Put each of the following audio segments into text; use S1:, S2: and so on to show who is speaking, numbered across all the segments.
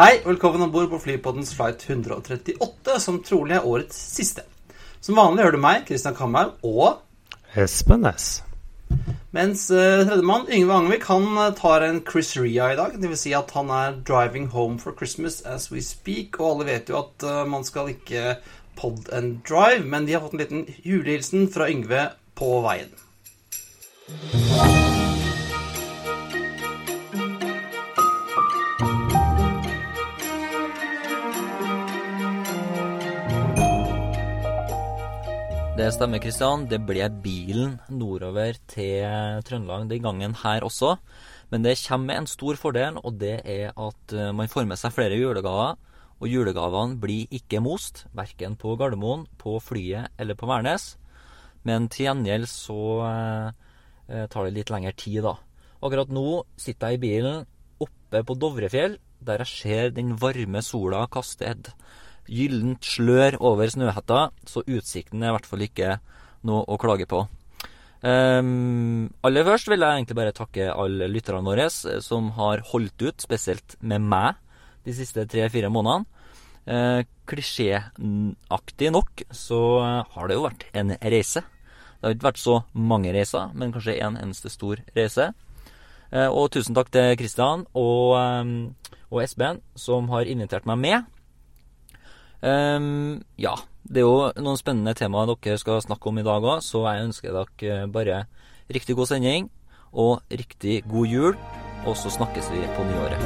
S1: Hei, velkommen om bord på Flypoddens flight 138, som trolig er årets siste. Som vanlig hører du meg, Kristian Kamhaug, og
S2: Espen S.
S1: Mens uh, tredjemann, Yngve Angevik, han uh, tar en Chris Ria i dag. Dvs. Si at han er 'driving home for Christmas as we speak'. Og alle vet jo at uh, man skal ikke pod and drive, men de har fått en liten julehilsen fra Yngve på veien.
S3: Det stemmer, Kristian. Det ble bilen nordover til Trøndelag den gangen her også. Men det kommer med en stor fordel, og det er at eh, man får med seg flere julegaver. Og julegavene blir ikke most, verken på Gardermoen, på flyet eller på Værnes. Men til gjengjeld så eh, tar det litt lengre tid, da. Akkurat nå sitter jeg i bilen oppe på Dovrefjell, der jeg ser den varme sola kaste et gyllent slør over snøhetta, så utsikten er i hvert fall ikke noe å klage på. Um, aller først vil jeg egentlig bare takke alle lytterne våre som har holdt ut, spesielt med meg, de siste tre-fire månedene. Uh, Klisjéaktig nok så har det jo vært en reise. Det har ikke vært så mange reiser, men kanskje en eneste stor reise. Uh, og tusen takk til Kristian og, um, og Espen, som har invitert meg med. Um, ja, det er jo noen spennende temaer dere skal snakke om i dag òg, så jeg ønsker dere bare riktig god sending og riktig god jul. Og så snakkes vi på nyåret.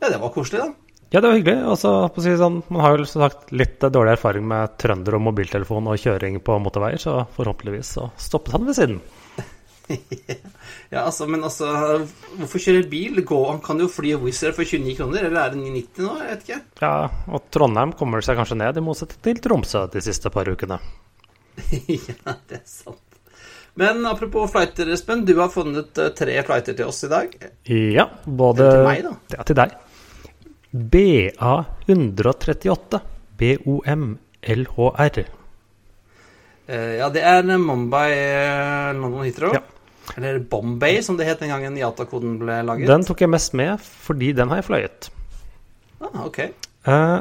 S1: Ja, det var koselig, da.
S2: Ja, det var hyggelig. Altså, si sånn, man har jo som sagt litt dårlig erfaring med trønder og mobiltelefon og kjøring på motorveier, så forhåpentligvis så stoppet han ved siden.
S1: ja, altså, men altså Hvorfor kjøre bil? Gå, han kan jo fly Wizz Air for 29 kroner, eller er det 990 nå? Jeg vet ikke.
S2: Ja, og Trondheim kommer seg kanskje ned, i motsetning til Tromsø de siste par ukene.
S1: ja, det er sant. Men apropos flighter, Espen. Du har funnet uh, tre flighter til oss i dag.
S2: Ja, både
S1: til meg, da.
S2: Ja, til deg. BA138. BOMLHR.
S1: Uh, ja, det er Mumbai uh, London Heathrow.
S2: Ja.
S1: Eller Bombay, som det het den gangen IATA-koden ble laget.
S2: Den tok jeg mest med, fordi den har jeg fløyet.
S1: Ah, ok.
S2: Eh,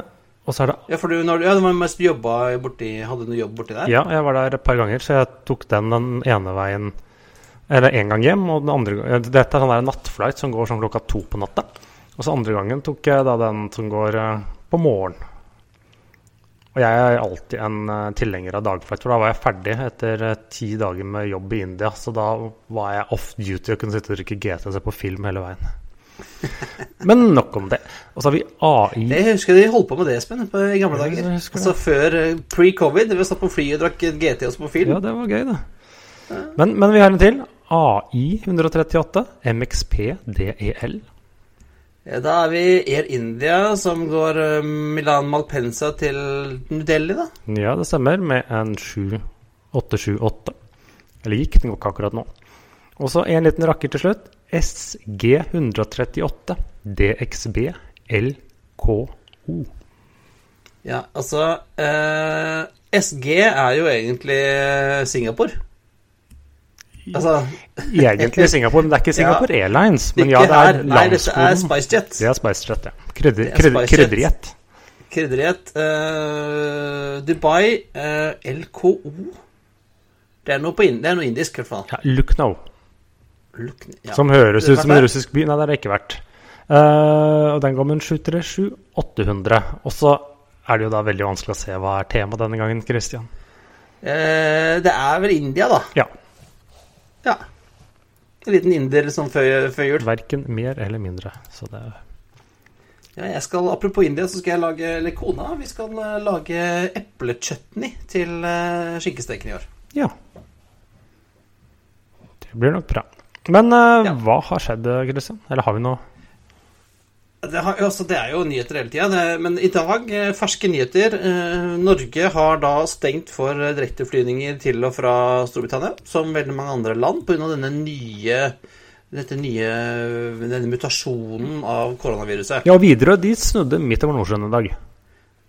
S2: og så er det
S1: Ja, for du, når, du- ja, du mest jobba borti Hadde du jobb borti der?
S2: Ja, jeg var der et par ganger, så jeg tok den den ene veien Eller en gang hjem, og den andre Dette er sånn der nattflight som går sånn klokka to på natta. Og så andre gangen tok jeg da den som går eh, på morgen. Og jeg er alltid en eh, tilhenger av dagflight, for da var jeg ferdig etter eh, ti dager med jobb i India. Så da var jeg off duty og kunne sitte og drikke GT og se på film hele veien. Men nok om det. Og så har vi AI.
S1: Jeg husker de holdt på med det, Espen, på, i gamle dager. Altså før pre-covid. Vi satt på flyet og drakk GT og så på film.
S2: Ja, det var gøy, det. Men, men vi har en til. AI 138 MXP DEL.
S1: Ja, Da er vi Air India, som går eh, Milan Malpensa til New Delhi, da.
S2: Ja, det stemmer, med en 7878. Eller gikk, den går ikke akkurat nå. Og så en liten rakker til slutt. SG138 DXB LKO.
S1: Ja, altså eh, SG er jo egentlig eh, Singapore. Altså
S2: Egentlig Singapore, men det er ikke Singapore Airlines. Men ja, det er.
S1: Nei, dette er. SpiceJet.
S2: Det er SpiceJet, ja. Krydder,
S1: Det er
S2: krydder, krydderjet.
S1: Krydderjet. uh, Dubai uh, LKO. Det er noe, på det er noe indisk, i hvert fall.
S2: Ja, Lucknow.
S1: Look, ja.
S2: Som høres ut som en russisk by. Nei, det har det ikke vært. Uh, og den går med en 737-800. Og så er det jo da veldig vanskelig å se hva er temaet denne gangen, Christian.
S1: Uh, det er vel India, da.
S2: Ja.
S1: Ja. En liten inder sånn før, før jul.
S2: Verken mer eller mindre. Så det
S1: Ja, jeg skal, Apropos India, så skal jeg lage Eller kona, vi skal eh, lage eplechutney til eh, skinkesteken i år.
S2: Ja. Det blir nok bra. Men uh,
S1: Ja.
S2: hva har skjedd, Kristian? Eller har vi noe
S1: Det, har, altså, det er jo nyheter hele tida, men i dag, eh, ferske nyheter. Eh, Norge har da stengt for eh, direkteflyvninger til og fra Storbritannia, som veldig mange andre land, pga. denne nye dette nye, denne mutasjonen av koronaviruset.
S2: Ja, Widerøe de snudde midt over Nordsjøen en dag.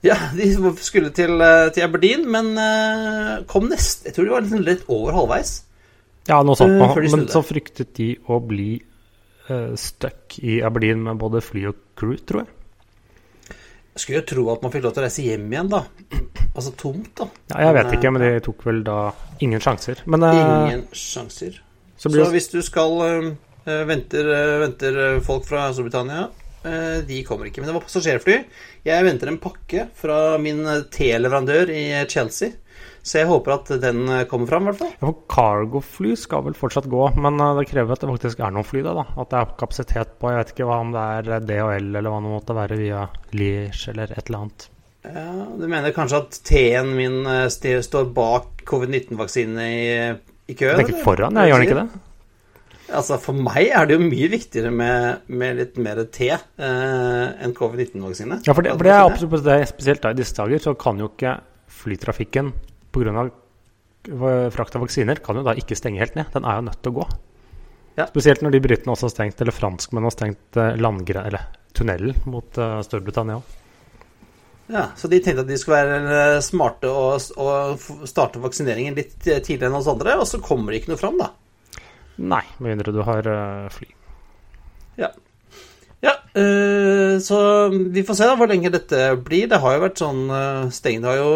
S1: Ja, de skulle til, eh, til Aberdeen, men kom nest Jeg tror de var litt over halvveis.
S2: Ja, noe sånt. Men så fryktet de å bli uh, stuck i Aberdeen med både fly og crew, tror jeg.
S1: Jeg skulle jo tro at man fikk lov til å reise hjem igjen, da. Altså tomt, da.
S2: Ja, jeg vet ikke, men de tok vel da ingen sjanser. Men eh,
S1: Ingen sjanser.
S2: så
S1: Så
S2: det
S1: hvis du skal venter, venter folk fra Storbritannia De kommer ikke. Men det var passasjerfly. Jeg venter en pakke fra min T-leverandør i Chelsea. Så jeg håper at den øh, kommer fram, i hvert fall.
S2: Ja, for Cargo-fly skal vel fortsatt gå, men eh, det krever at det faktisk er noen fly. Da, da. At det er kapasitet på Jeg vet ikke hva om det er eh, DHL eller hva det måtte være via Liège eller et eller annet.
S1: Ja, Du mener kanskje at T-en min står bak covid-19-vaksine i, i køen?
S2: Er ikke
S1: eller?
S2: foran, jeg gjør den ikke det?
S1: Altså, For meg er det jo mye viktigere med, med litt mer T eh, enn covid-19-vaksine.
S2: Ja, for det, for det er absolutt det, spesielt da i disse dager, så kan jo ikke flytrafikken pga. frakt av vaksiner kan jo da ikke stenge helt ned. Den er jo nødt til å gå.
S1: Ja.
S2: Spesielt når de britene også har stengt, eller franskmennene har stengt landgren, eller tunnelen mot uh, Storbritannia òg.
S1: Ja, Så de tenkte at de skulle være eh, smarte og, og starte vaksineringen litt eh, tidligere enn oss andre, og så kommer det ikke noe fram, da.
S2: Nei, med mindre du har uh, fly.
S1: Ja, eh, så vi får se da hvor lenge dette blir. Det har jo vært sånn uh, steng, Det har jo,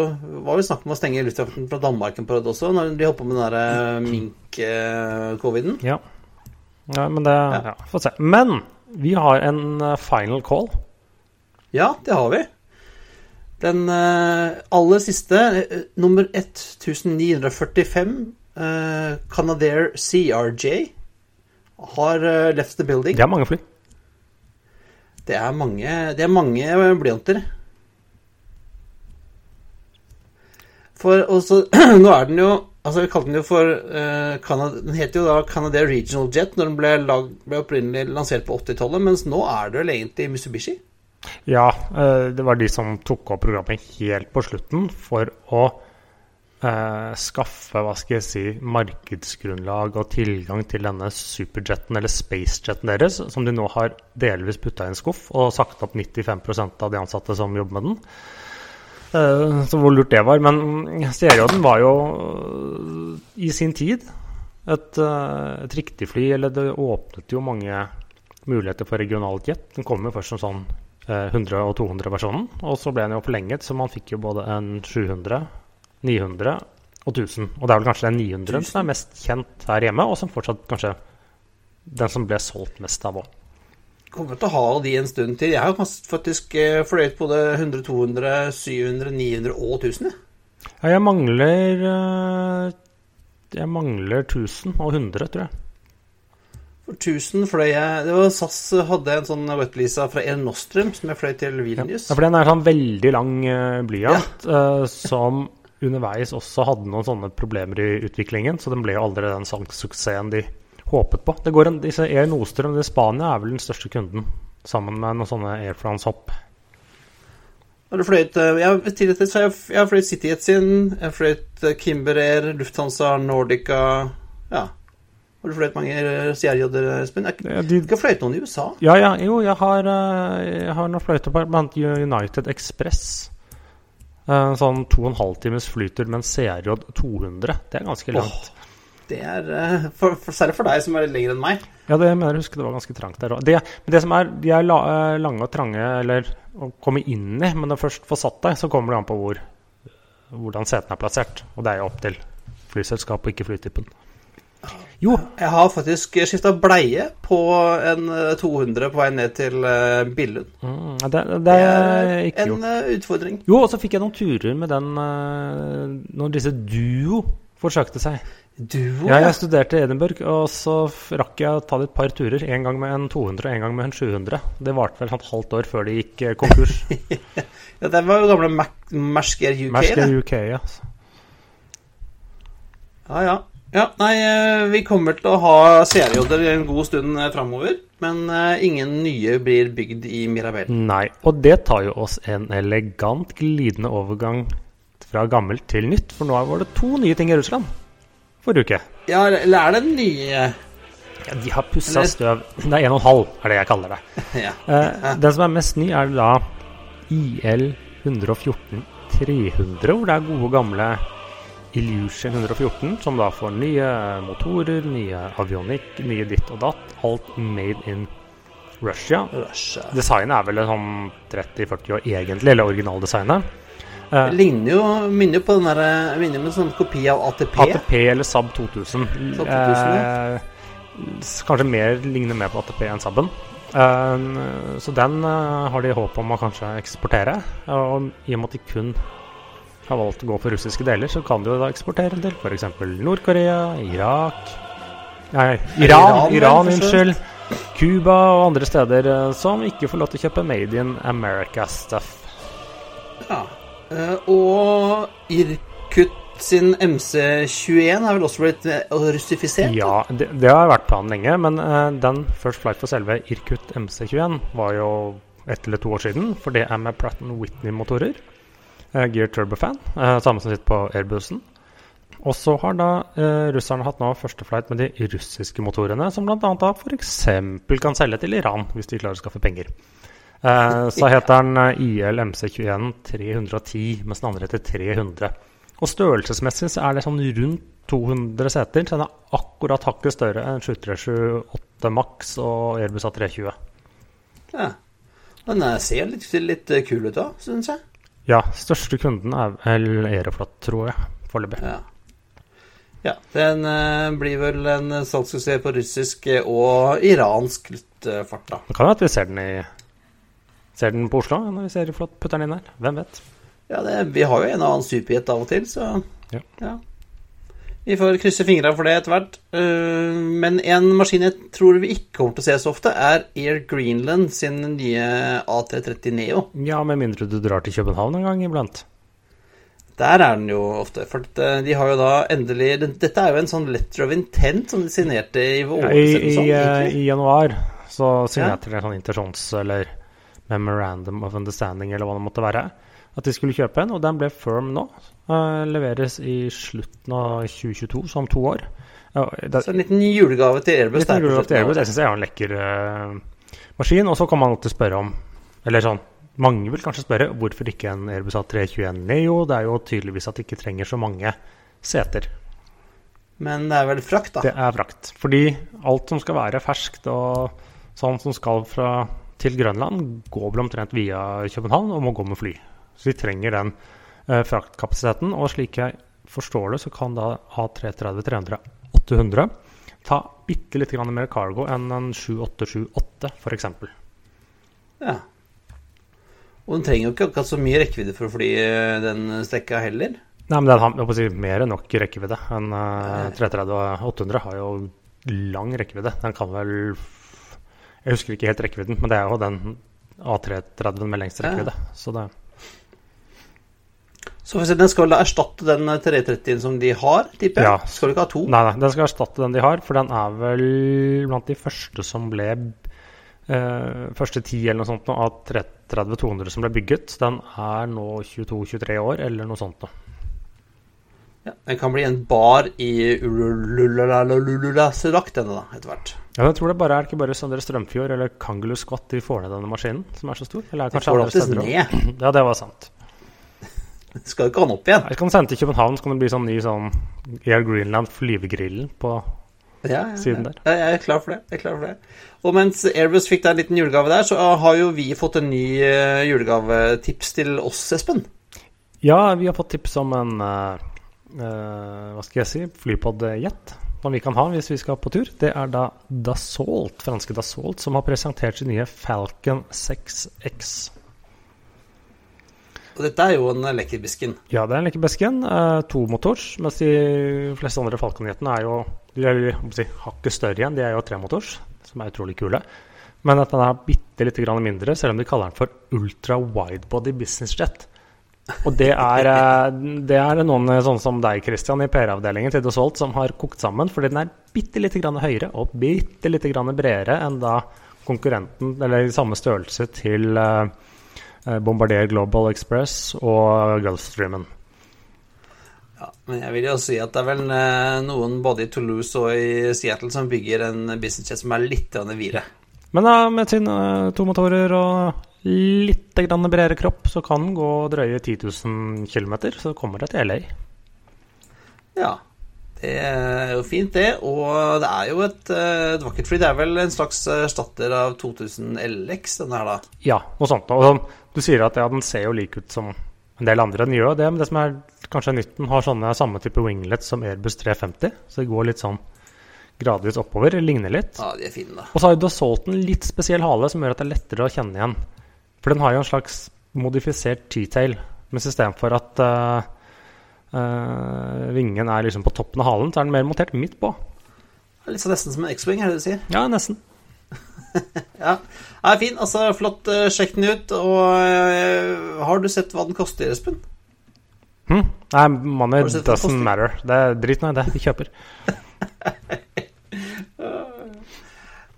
S1: var jo snakk om å stenge luftfarten fra Danmark en periode også, når de holdt på med den derre mink-coviden.
S2: Ja. ja, men det
S1: Ja.
S2: ja. Få se. Men vi har en eh, final call.
S1: Ja, det har vi. Den eh, aller siste, eh, nummer 1945, uh, Canadair CRJ, har eh, left the building.
S2: Det er mange fly.
S1: Det er mange, det er mange blyanter. For også, Nå er den jo Altså Vi kalte den jo for uh, Canada, Den heter jo da Canadair Regional Jet når den ble, lag, ble opprinnelig lansert på 80-tallet, mens nå er det vel egentlig Mitsubishi.
S2: Ja, eh, det var de som tok opp programmet helt på slutten for å eh, skaffe hva skal jeg si, markedsgrunnlag og tilgang til denne superjeten, eller spacejeten deres, som de nå har delvis putta i en skuff og sagt opp 95% av de ansatte som jobber med den. Eh, så hvor lurt det var. Men Stereoden var jo eh, i sin tid et, eh, et riktig fly, eller det åpnet jo mange muligheter for regionalt jet. Den kom jo først som sånn eh, 100- og 200-versjonen, og så ble den jo forlenget, så man fikk jo både en 700, 900 og 1000. Og det er vel kanskje den 900 som er mest kjent her hjemme, og som fortsatt kanskje den som ble solgt mest av òg.
S1: Kommer til å ha de en stund til. Jeg har faktisk eh, fløyet både 100, 200, 700, 900 og 1000. jeg.
S2: Ja, jeg mangler eh, Jeg mangler 1000 og 100, tror jeg.
S1: For 1000 fløy jeg Det var SAS hadde en sånn wetleasa fra El Nostrum som jeg fløy til Vilnius.
S2: Ja, for den er sånn veldig lang eh, blyant, ja. som underveis også hadde noen sånne problemer i utviklingen, så den ble jo aldri den salgssuksessen de håpet på. Det går en, disse Air Nostrum i Spania er vel den største kunden, sammen med noen sånne Air France-hopp.
S1: Har du fløyet eh, Jeg har, fløyt City fløyet CityJet sin, jeg har fløyet eh, Kimber Air, Lufthansa, Nordica Ja. Har du fløyet mange CRJ-er, Espen? Jeg har fløyet noen i USA.
S2: ja, ja, jo, jeg har, eh, jeg har noen fløyter på United Express. Eh, sånn to og en halv times flytur med en CRJ 200. Det er ganske langt.
S1: Det er eh, for, for, Særlig for deg som er litt lengre enn meg.
S2: Ja, det mener jeg husker det var ganske trangt der òg. Det, men det som er, de er la, eh, lange og trange eller å komme inn i, men når du først får satt deg, så kommer det an på hvor, hvordan setene er plassert. Og det er jo opp til flyselskapet og ikke flytypen. Jo.
S1: Jeg har faktisk skifta bleie på en eh, 200 på vei ned til eh, Billund.
S2: Mm, det, det, er ikke
S1: en
S2: gjort.
S1: Eh, utfordring.
S2: Jo, og så fikk jeg noen turer med den når disse duo forsøkte seg.
S1: Duo,
S2: ja, jeg studerte i Edinburgh, og så rakk jeg å ta et par turer. En gang med en 200 og en gang med en 700. Det varte vel et halvt år før de gikk konkurs.
S1: ja, det var jo gamle Mersk UK.
S2: Mersk UK, ja.
S1: Ja, ja. Ja, nei, eh, vi kommer til å ha seriejodder en god stund eh, framover. Men eh, ingen nye blir bygd i Mirabel.
S2: Nei, og det tar jo oss en elegant glidende overgang fra gammelt til nytt. For nå var det to nye ting i Russland forrige uke.
S1: Ja, eller er det nye?
S2: Ja, de har pussa støv. Det er 1,5 er det jeg kaller det.
S1: ja.
S2: eh, den som er mest ny, er da IL 114 300, hvor det er gode, gamle Illusion 114, som da får nye motorer, nye avionikk, nye ditt og datt. Alt made in Russia.
S1: Russia.
S2: Designet er vel sånn 30-40 år egentlig, eller originaldesignet. Eh, Det
S1: ligner jo, minner på den der, minner med en sånn kopi av ATP.
S2: ATP eller Saab 2000.
S1: Saab 2000
S2: ja. Eh, kanskje mer, ligner mer på ATP enn Saaben. Uh, så den har de håp om å kanskje eksportere. Og i og med at de kun har valgt å gå for russiske deler, så kan du da eksportere til f.eks. Nord-Korea, Irak Nei,
S1: Iran,
S2: Iran, unnskyld. Cuba og andre steder eh, som ikke får lov til å kjøpe Made in America-stuff.
S1: Ja. Eh, og Irkut sin MC21 er vel også blitt eh, russifisert?
S2: Ja, det, det har vært planen lenge, men den First Flight for selve Irkut MC21 var jo ett eller to år siden, for det er med Pratt Whitney-motorer. Gear Turbofan, samme som sitter på airbusen. Og så har da eh, russerne hatt nå første flight med de russiske motorene, som bl.a. da f.eks. kan selge til Iran, hvis de klarer å skaffe penger. Eh, så heter den eh, ILMC-21 310, mens den andre heter 300. Og størrelsesmessig så er det sånn rundt 200 seter, så den er akkurat hakket større enn 7328 Max og Airbus A320.
S1: Ja. Den eh, ser litt, litt eh, kul ut da, syns jeg.
S2: Ja, største kunden er vel Aeroflot, tror jeg, foreløpig.
S1: Ja. ja. den uh, blir vel en salgssuksess på russisk eh, og iransk luftfart, da.
S2: Det kan være at vi ser den, i, ser den på Oslo når vi ser Aeroflot putter den inn her. Hvem vet?
S1: Ja, det, vi har jo en og annen superjet av og til, så
S2: ja. ja.
S1: Vi får krysse fingra for det etter hvert. Eh, men en maskin jeg tror vi ikke kommer til å se så ofte, er Air Greenland sin nye A330 Neo.
S2: Ja, med mindre du drar til København en gang iblant.
S1: Der er den jo ofte. For eh, de har jo da endelig Dette er jo en sånn letter of intent som de signerte i vår.
S2: Ja, i, i,
S1: sånn,
S2: eh, i, januar så signerte de ja. en sånn intensjons- eller memorandum of understanding, eller hva det måtte være at de skulle kjøpe en, og den ble firm nå. Uh, leveres i slutten av 2022, så om to år. Uh, det,
S1: så en liten julegave til Airbus.
S2: Liten
S1: julegave til
S2: Airbus. Jeg syns jeg har en lekker uh, maskin. Og så kan man alltid spørre om Eller sånn, mange vil kanskje spørre hvorfor ikke en Airbus A321 Neo? Det er jo tydeligvis at de ikke trenger så mange seter.
S1: Men det er vel frakt, da?
S2: Det er frakt. Fordi alt som skal være ferskt og sånn som skal fra, til Grønland, går vel omtrent via København og må gå med fly. Så vi trenger den eh, fraktkapasiteten. Og slik jeg forstår det, så kan da A330-300-800 ta bitte litt mer cargo enn en 7878 f.eks.
S1: Ja. Og den trenger jo ikke akkurat så mye rekkevidde for å fly eh, den strekka heller.
S2: Nei, men den har si, mer enn nok rekkevidde. En uh, 330-800 har jo lang rekkevidde. Den kan vel Jeg husker ikke helt rekkevidden, men det er jo den A330-en med lengst rekkevidde. Ja. Så det
S1: så den skal da erstatte den 330-en som de har, tipper jeg?
S2: Ja.
S1: Skal du ikke ha to?
S2: Nei, nei, den skal erstatte den de har, for den er vel blant de første som ble eh, Første ti eller noe sånt nå, av 30-200 som ble bygget. Den er nå 22-23 år, eller noe sånt noe.
S1: Ja, den kan bli en bar i Ululalalululasedrakt,
S2: denne, etter hvert. Jeg tror det bare er
S1: ikke
S2: bare
S1: Sondre Strømfjord
S2: eller
S1: Kangulu
S2: Scott de får
S1: ned
S2: denne maskinen, som er så stor. De får det ned. Ja, det var sant.
S1: Skal jo ikke ha den opp igjen.
S2: Jeg kan sende til København, så kan det bli sånn ny sånn Air Greenland flyvegrillen på
S1: Ja, ja,
S2: Siden der.
S1: Ja, jeg er klar for det. Jeg er klar for det. Og mens Airbus fikk deg en liten julegave der, så har jo vi fått en ny eh, julegavetips til oss, Espen.
S2: Ja, vi har fått tips om en eh, eh, Hva skal jeg si? Flypod-jet. Som vi kan ha hvis vi skal på tur. Det er da Dassault, franske Dassault, som har presentert sin nye Falcon 6X.
S1: Og dette er jo en lekkerbisken.
S2: Ja, det er en lekkerbisken. Eh, tomotors, mens de fleste andre Falcon-jetene er jo de er si, hakket større igjen. De er jo tremotors, som er utrolig kule. Men at den er bitte litt mindre, selv om de kaller den for ultra widebody business jet. Og det er, eh, det er noen sånn som deg, Christian, i PR-avdelingen til Dosolt som har kokt sammen, fordi den er bitte litt høyere og bitte litt bredere enn da konkurrenten, eller i samme størrelse til uh, Bombardier Global Express og Gulfstreamen.
S1: Ja, men jeg vil jo si at det er vel uh, noen både i Toulouse og i Seattle som bygger en businessjet som er litt videre.
S2: Men ja, med sine to motorer og litt bredere kropp, så kan den gå drøye 10 000 km, så kommer det til LA.
S1: Ja, det er jo fint, det. Og det er jo et, eh, et vakkert fly. Det er vel en slags erstatter av 2000 LX, denne her, da?
S2: Ja, noe sånt. Og du sier at ja, den ser jo lik ut som en del andre. Den gjør det, men det som er kanskje nytt, den har sånne samme type winglets som Airbus 350. Så det går litt sånn gradvis oppover. Ligner litt.
S1: Ja, de er fine da.
S2: Og så har jo Dassault en litt spesiell hale som gjør at det er lettere å kjenne igjen. For den har jo en slags modifisert T-tail, mens istedenfor at Uh, vingen er liksom på toppen av halen, så er den mer montert midt på.
S1: Litt så nesten som en X-wing, er det du sier?
S2: Ja, nesten.
S1: ja, er fin. Altså, flott. Uh, sjekk den ut. Og uh, har du sett hva den koster, Espen?
S2: Hm? Nei, money doesn't matter. Det er drit nå i det. Vi kjøper.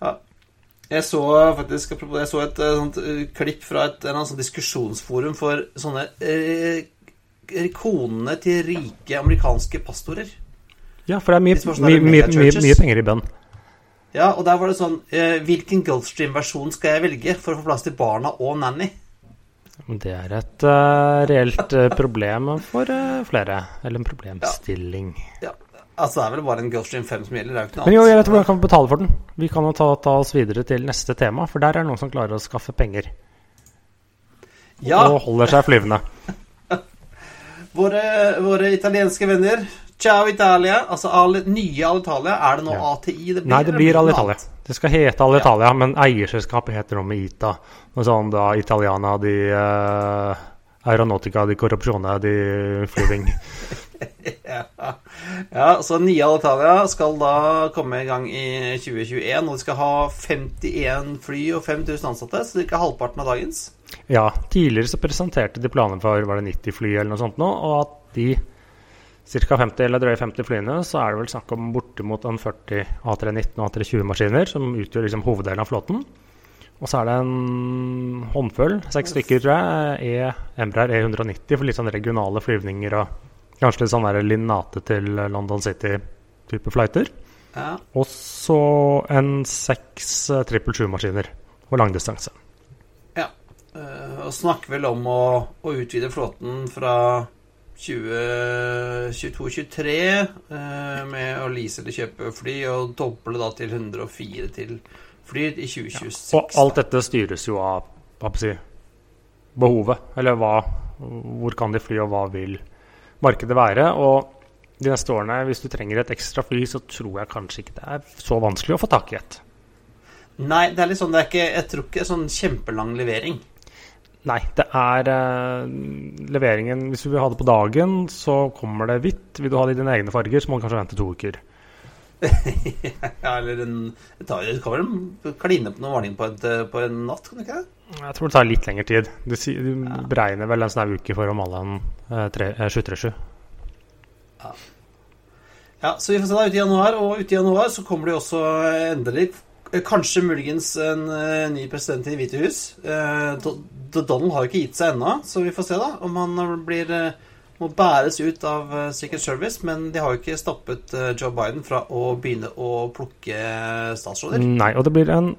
S1: ja. Jeg så faktisk Jeg så et sånt klipp fra et, en sånn diskusjonsforum for sånne eh, konene til rike amerikanske pastorer.
S2: Ja, for det er mye, mye, mye, mye penger i bønn.
S1: Ja, og der var det sånn eh, Hvilken Gulfstream-versjon skal jeg velge for å få plass til barna og nanny?
S2: Det er et uh, reelt uh, problem for uh, flere. Eller en problemstilling.
S1: Ja. ja. Altså, det er vel bare en Gulfstream 5 som gjelder. Det er jo ikke noe
S2: annet. Men jo, jeg vet hvordan vi kan betale for den. Vi kan jo ta, ta, oss videre til neste tema, for der er det noen som klarer å skaffe penger. Ja. Og holder seg flyvende.
S1: Våre, våre, italienske venner. Ciao Italia. Altså al, nye Alitalia. Er det nå ja. ATI?
S2: Det blir, Nei, det blir Alitalia. Det skal hete Alitalia, ja. men eierselskapet heter om ITA. Noe sånn da Italiana de uh, Aeronautica di Corrupzione di Flyving.
S1: ja. ja, så nye Alitalia skal da komme i gang i 2021. Og de skal ha 51 fly og 5000 ansatte, så det er ikke halvparten av dagens.
S2: Ja, tidligere så presenterte de planer for var det 90 fly eller noe sånt nå, og at de ca. 50 eller drøye 50 flyene, så er det vel snakk om bortimot en 40 A319 og A320-maskiner som utgjør liksom hoveddelen av flåten. Og så er det en håndfull, seks stykker, tror jeg, e, Embraer E190 for litt sånn regionale flyvninger og kanskje litt sånn der Linnate til London City-type flighter. Ja. Og så en seks 777-maskiner på langdistanse.
S1: Uh, og snakker vel om å, å utvide flåten fra 2022-2023 uh, med å lease eller kjøpe fly, og doble da til 104 til fly i 2026. Ja,
S2: og alt dette styres jo av hva si, behovet, eller hva, hvor kan de fly, og hva vil markedet være. Og de neste årene, hvis du trenger et ekstra fly, så tror jeg kanskje ikke det er så vanskelig å få tak i et.
S1: Nei, det er litt sånn, det er ikke, jeg tror ikke det er sånn kjempelang levering.
S2: Nei, det er uh, leveringen Hvis du vil ha det på dagen, så kommer det hvitt. Vil du ha det i dine egne farger, så må du kanskje vente to uker.
S1: ja, eller en Du kan vel kline på noe varning på, et, på, en natt, kan du ikke det?
S2: Jeg tror det tar litt lengre tid. Du, du ja. beregner vel en sånn uke for å male en uh, 737.
S1: Ja. ja, så vi får se da ute i januar. Og ute i januar så kommer det også endelig Eh, kanskje muligens en uh, ny president i Det hvite hus. Uh, Donald har jo ikke gitt seg ennå, så vi får se da om han blir må bæres ut av Secret Service. Men de har jo ikke stoppet Joe Biden fra å begynne å plukke statsråder.
S2: Nei, og det blir en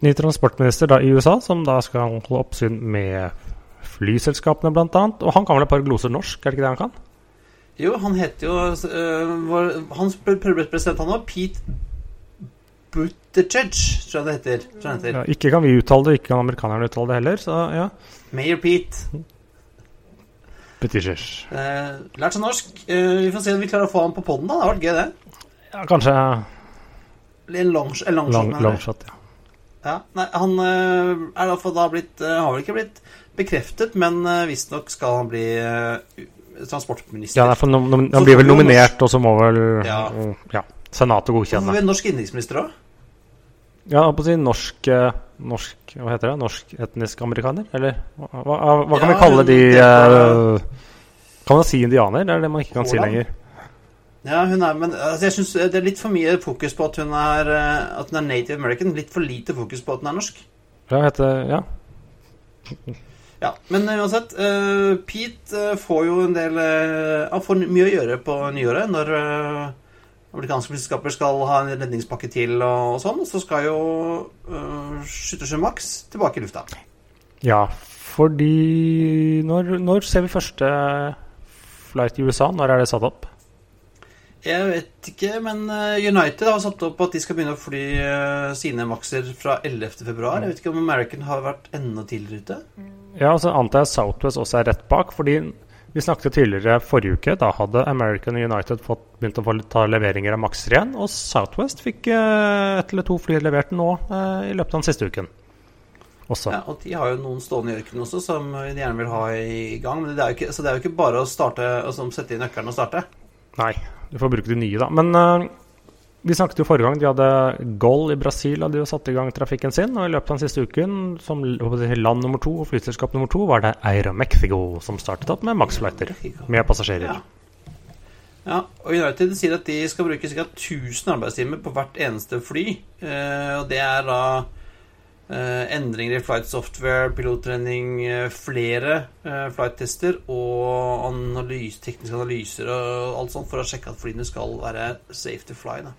S2: ny transportminister da i USA som da skal holde oppsyn med flyselskapene, annet. Og han kan vel et par gloser norsk, er det ikke det han kan?
S1: Jo, han heter jo uh, Hans president han òg, Pete Buttigieg, tror jeg det heter. Jeg
S2: heter. Ja, ikke kan vi uttale det, ikke kan amerikanerne uttale det heller. Så ja.
S1: Mayor Pete.
S2: Buttigieg.
S1: Eh, lært seg norsk. Eh, vi får se om vi klarer å få han på poden, da. Det har vært gøy, det.
S2: Ja, kanskje
S1: En longshot. long,
S2: long, long shot. ja.
S1: Ja, nei, Han eh, er iallfall da blitt eh, Har vel ikke blitt bekreftet, men uh, visstnok skal han bli eh, transportminister.
S2: Ja, for han blir vel nominert, og så må vel
S1: Ja.
S2: ja, Senatet
S1: Så får
S2: godkjenne.
S1: vi er norsk innenriksminister da?
S2: Ja, på å si norsk, eh, norsk Hva heter det? Norsk etnisk amerikaner? Eller hva, hva, hva kan
S1: Ja,
S2: vi kalle de
S1: det er-
S2: eh, Kan man si indianer? Det er det man ikke kan si lenger.
S1: Ja, hun er, men altså, jeg syns det er litt for mye fokus på at hun er, eh, at hun er native american. Litt for lite fokus på at hun er norsk.
S2: Ja, heter, ja.
S1: Ja, Men eh, uansett, uh, Pete eh, får jo en del Han uh, får mye å gjøre på nyåret når eh, amerikanske flyselskaper skal ha en redningspakke til og, sånn. Så skal jo uh, Skyttersjø Max tilbake i lufta.
S2: ja, fordi når, når ser vi første flight i USA? Når er det satt opp?
S1: Jeg vet ikke, men eh, United har satt opp at de skal begynne å fly eh, sine Maxer fra 11. februar. Jeg vet ikke om American har vært enda tidligere ute.
S2: Ja, og så antar jeg Southwest også er rett bak. fordi vi snakket tidligere forrige uke. Da hadde American United fått, begynt å få ta leveringer av Maxer igjen. Og Southwest fikk eh, ett eller to fly levert nå eh, i løpet av den siste uken. Også.
S1: Ja, og de har jo noen stående i ørkenen også som de gjerne vil ha i gang. Men det er jo ikke, så det er jo ikke bare å starte, altså, sette inn nøkkelen og starte.
S2: Nei, du får bruke de nye, da. Men eh, vi snakket jo forrige gang. De hadde Goll i Brasil hadde jo satt i gang trafikken sin. Og i løpet av den siste uken, som land nummer to og flyselskap nummer to, var det Aeromexico som startet opp med Max-flighter med passasjerer.
S1: Ja. Ja, og United sier at de skal bruke ca. 1000 arbeidstimer på hvert eneste fly. Eh, og det er da eh, endringer i flight software, pilottrening, eh, flere eh, flight-tester og analys, tekniske analyser og alt sånt for å sjekke at flyene skal være safe to fly. Da.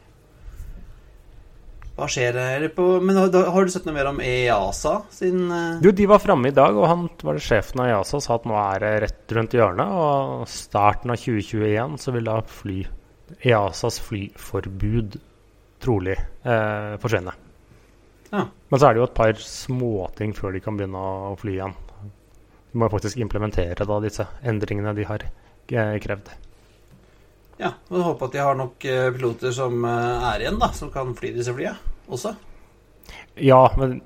S1: Hva skjer her på Men har, du sett noe mer om EASA sin eh,
S2: Jo, de var framme i dag, og han var det sjefen av EASA sa at nå er det rett rundt hjørnet. Og starten av 2021 så vil da fly EASAs flyforbud trolig eh, forsvinne.
S1: Ja.
S2: Men så er det jo et par småting før de kan begynne å fly igjen. De må faktisk implementere da disse endringene de har eh, krevd.
S1: Ja, og håper at de har nok eh, piloter som eh, er igjen, da, som kan fly disse flyene også.
S2: Ja, men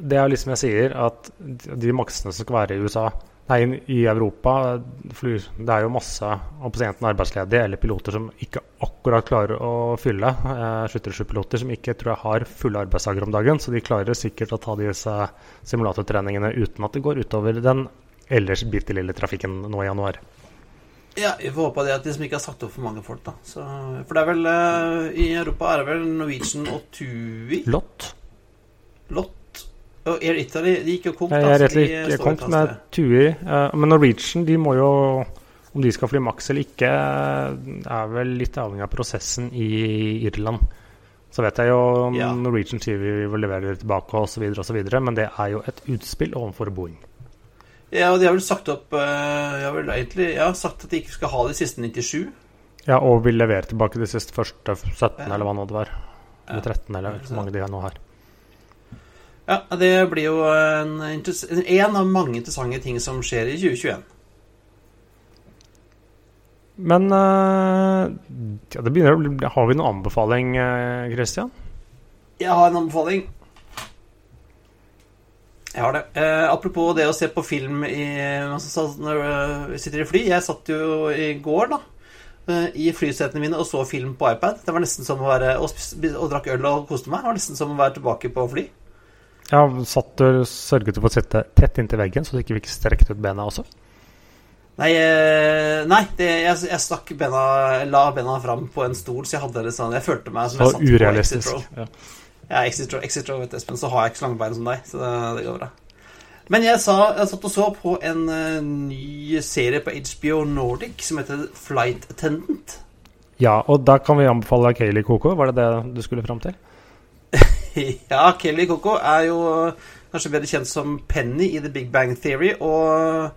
S2: det er liksom jeg sier, at de maksene som skal være i USA Nei, i Europa flyr, Det er jo masse enten arbeidsledige eller piloter som ikke akkurat klarer å fylle. Eh, Skytterskypiloter som ikke tror jeg har fulle arbeidsdager om dagen, så de klarer sikkert å ta disse simulatortreningene uten at det går utover den ellers bitte lille trafikken nå i januar.
S1: Ja, vi får håpe det at de som ikke har sagt opp for mange folk, da. Så, for det er vel eh, I Europa er det vel Norwegian og Tui
S2: Lott.
S1: Lott og Air Italy. De gikk jo konk,
S2: Jeg
S1: så
S2: rett og slett
S1: står
S2: med. Tui. eh, men Norwegian, de må jo Om de skal fly maks eller ikke, er vel litt avhengig av prosessen i Irland. Så vet jeg jo om
S1: Ja.
S2: Norwegian sier vi vil levere tilbake osv., osv., men det er jo et utspill overfor Boeing.
S1: Ja, og de har vel sagt opp eh, har vel egentlig ja, sagt at de ikke skal ha de siste 97.
S2: Ja, og vil levere tilbake de siste første 17,
S1: Ja.
S2: eller hva nå det var. Eller
S1: Ja.
S2: 13, eller hvor mange de nå har.
S1: Ja, det blir jo en, en av mange interessante ting som skjer i 2021.
S2: Men eh, ja, det begynner å bli Har vi noen anbefaling, eh, Christian?
S1: Jeg har en anbefaling. Jeg har det. Eh, apropos det å se på film i, når eh, vi sitter i fly. Jeg satt jo i går da, eh, i flysetene mine og så film på iPad. Det var nesten som å være Og, og drakk øl og koste meg. Det var nesten som å være tilbake på fly.
S2: Ja, satt du, Sørget du for å sitte tett inntil veggen, så du ikke fikk strekt ut bena også?
S1: Nei, eh, nei det, jeg, jeg stakk bena La bena fram på en stol, så jeg hadde det sånn Jeg følte meg som jeg
S2: satt
S1: satt på Exit
S2: urealistisk.
S1: Row.
S2: Ja.
S1: Ja, Exit Exit Row, vet Espen, så har jeg ikke så lange bein som deg, så det, det går bra. Men jeg, sa, jeg satt og så på en eh, ny serie på HBO Nordic som heter Flight Attendant.
S2: ja, og da kan vi anbefale Kayleigh Coco. Var det det du skulle fram til?
S1: ja, Kayleigh Coco er jo kanskje bedre kjent som Penny i The Big Bang Theory, og eh,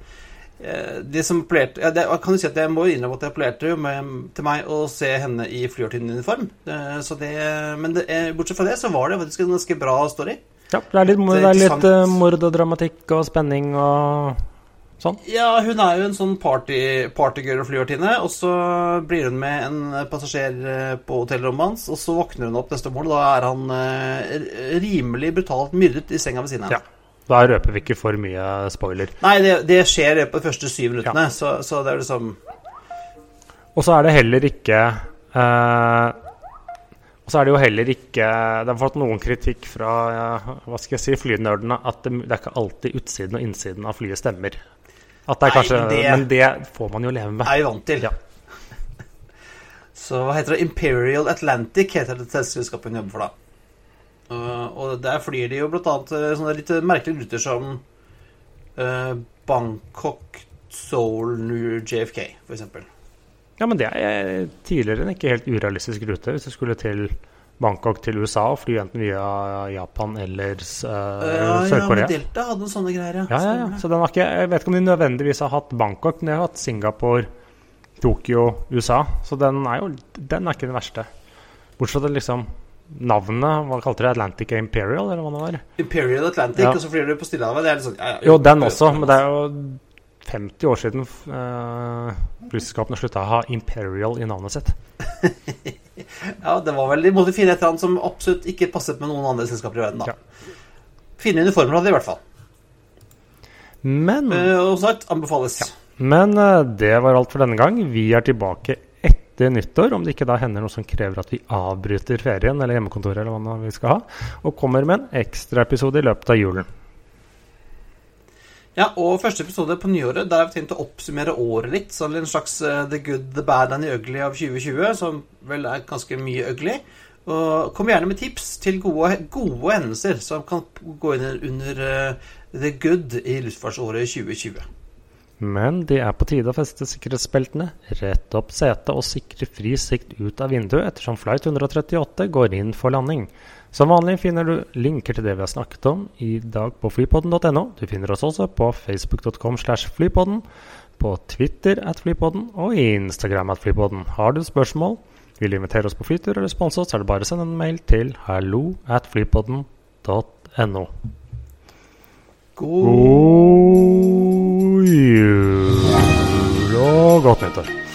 S1: det som appellerte ja, det, Kan du si at jeg må innrømme at det appellerte med, til meg å se henne i flyvertinneuniform. Eh, så det Men det, eh, bortsett fra det, så var det faktisk en ganske bra story.
S2: Ja, det er litt,
S1: Det er
S2: litt eh, mord og dramatikk og spenning og Sånn.
S1: Ja, hun er jo en sånn party, partygirl og flyvertinne, og så blir hun med en passasjer eh, på hotellrommet hans, og så våkner hun opp neste morgen, og da er han uh, rimelig brutalt myrdet i senga ved siden av
S2: Ja. Da røper vi ikke for mye spoiler.
S1: Nei, det, det skjer på de første syv minuttene, så, så det er liksom
S2: Og så er det heller ikke eh, Og så er det jo heller ikke Det har fått noen kritikk fra hva skal jeg si, flynerdene at det, det er ikke alltid utsiden og innsiden av flyet stemmer. At det er
S1: Nei,
S2: kanskje,
S1: det-
S2: Men det får man jo leve med.
S1: er vi vant til.
S2: Ja.
S1: Så hva heter det? Imperial Atlantic heter det selskapet hun jobber for, da. Uh, og der flyr de jo blant annet uh, sånne litt merkelige ruter som uh, Bangkok, Seoul, New JFK, eksempel.
S2: Ja, men det er tidligere en ikke helt urealistisk rute hvis du skulle til Bangkok til USA og fly enten via Japan eller eh,
S1: Uh, ja,
S2: Sør-Korea.
S1: men Delta hadde noen sånne greier, ja.
S2: Ja, ja, ja. Så den ikke, jeg vet ikke om de nødvendigvis har hatt Bangkok, men de har hatt Singapore, Tokyo, USA. Så den er jo den er ikke den verste. Bortsett fra det liksom navnet Hva kalte det? Atlantic Imperial, eller hva det var?
S1: Imperial Atlantic,
S2: Ja.
S1: og så flyr du på Stillehavet. Det er litt sånn ja, ja,
S2: Jo, den også, men det er jo 50 år siden uh, russiskapene slutta å ha Imperial i navnet sitt.
S1: Ja, det var vel De måtte finne et eller annet som absolutt ikke passet med noen andre selskaper i verden, da.
S2: Ja.
S1: Fine uniformer hadde de i hvert fall.
S2: Men
S1: Uh, og sagt, anbefales.
S2: Men eh, det var alt for denne gang. Vi er tilbake etter nyttår, om det ikke da hender noe som krever at vi avbryter ferien eller hjemmekontoret eller hva vi skal ha, og kommer med en ekstraepisode i løpet av julen.
S1: Ja, og første episode på nyåret, der har vi tenkt å oppsummere året litt. Så en slags eh, The Good, The Bad and The Ugly av 2020, som vel er ganske mye ugly. Og kom gjerne med tips til gode, gode hendelser som kan gå inn under eh, The Good i luftfartsåret 2020.
S2: Men det er på tide å feste sikkerhetsbeltene, rette opp setet og sikre fri sikt ut av vinduet ettersom flight 138 går inn for landing. Som vanlig finner du linker til det vi har snakket om i dag på flypodden.no. Du finner oss også på facebook.com slash flypodden, på Twitter at flypodden og Instagram at flypodden. Har du spørsmål, vil du invitere oss på flytur eller sponse oss, så er det bare å sende en mail til hallo at flypodden.no. God jul og godt nyttår.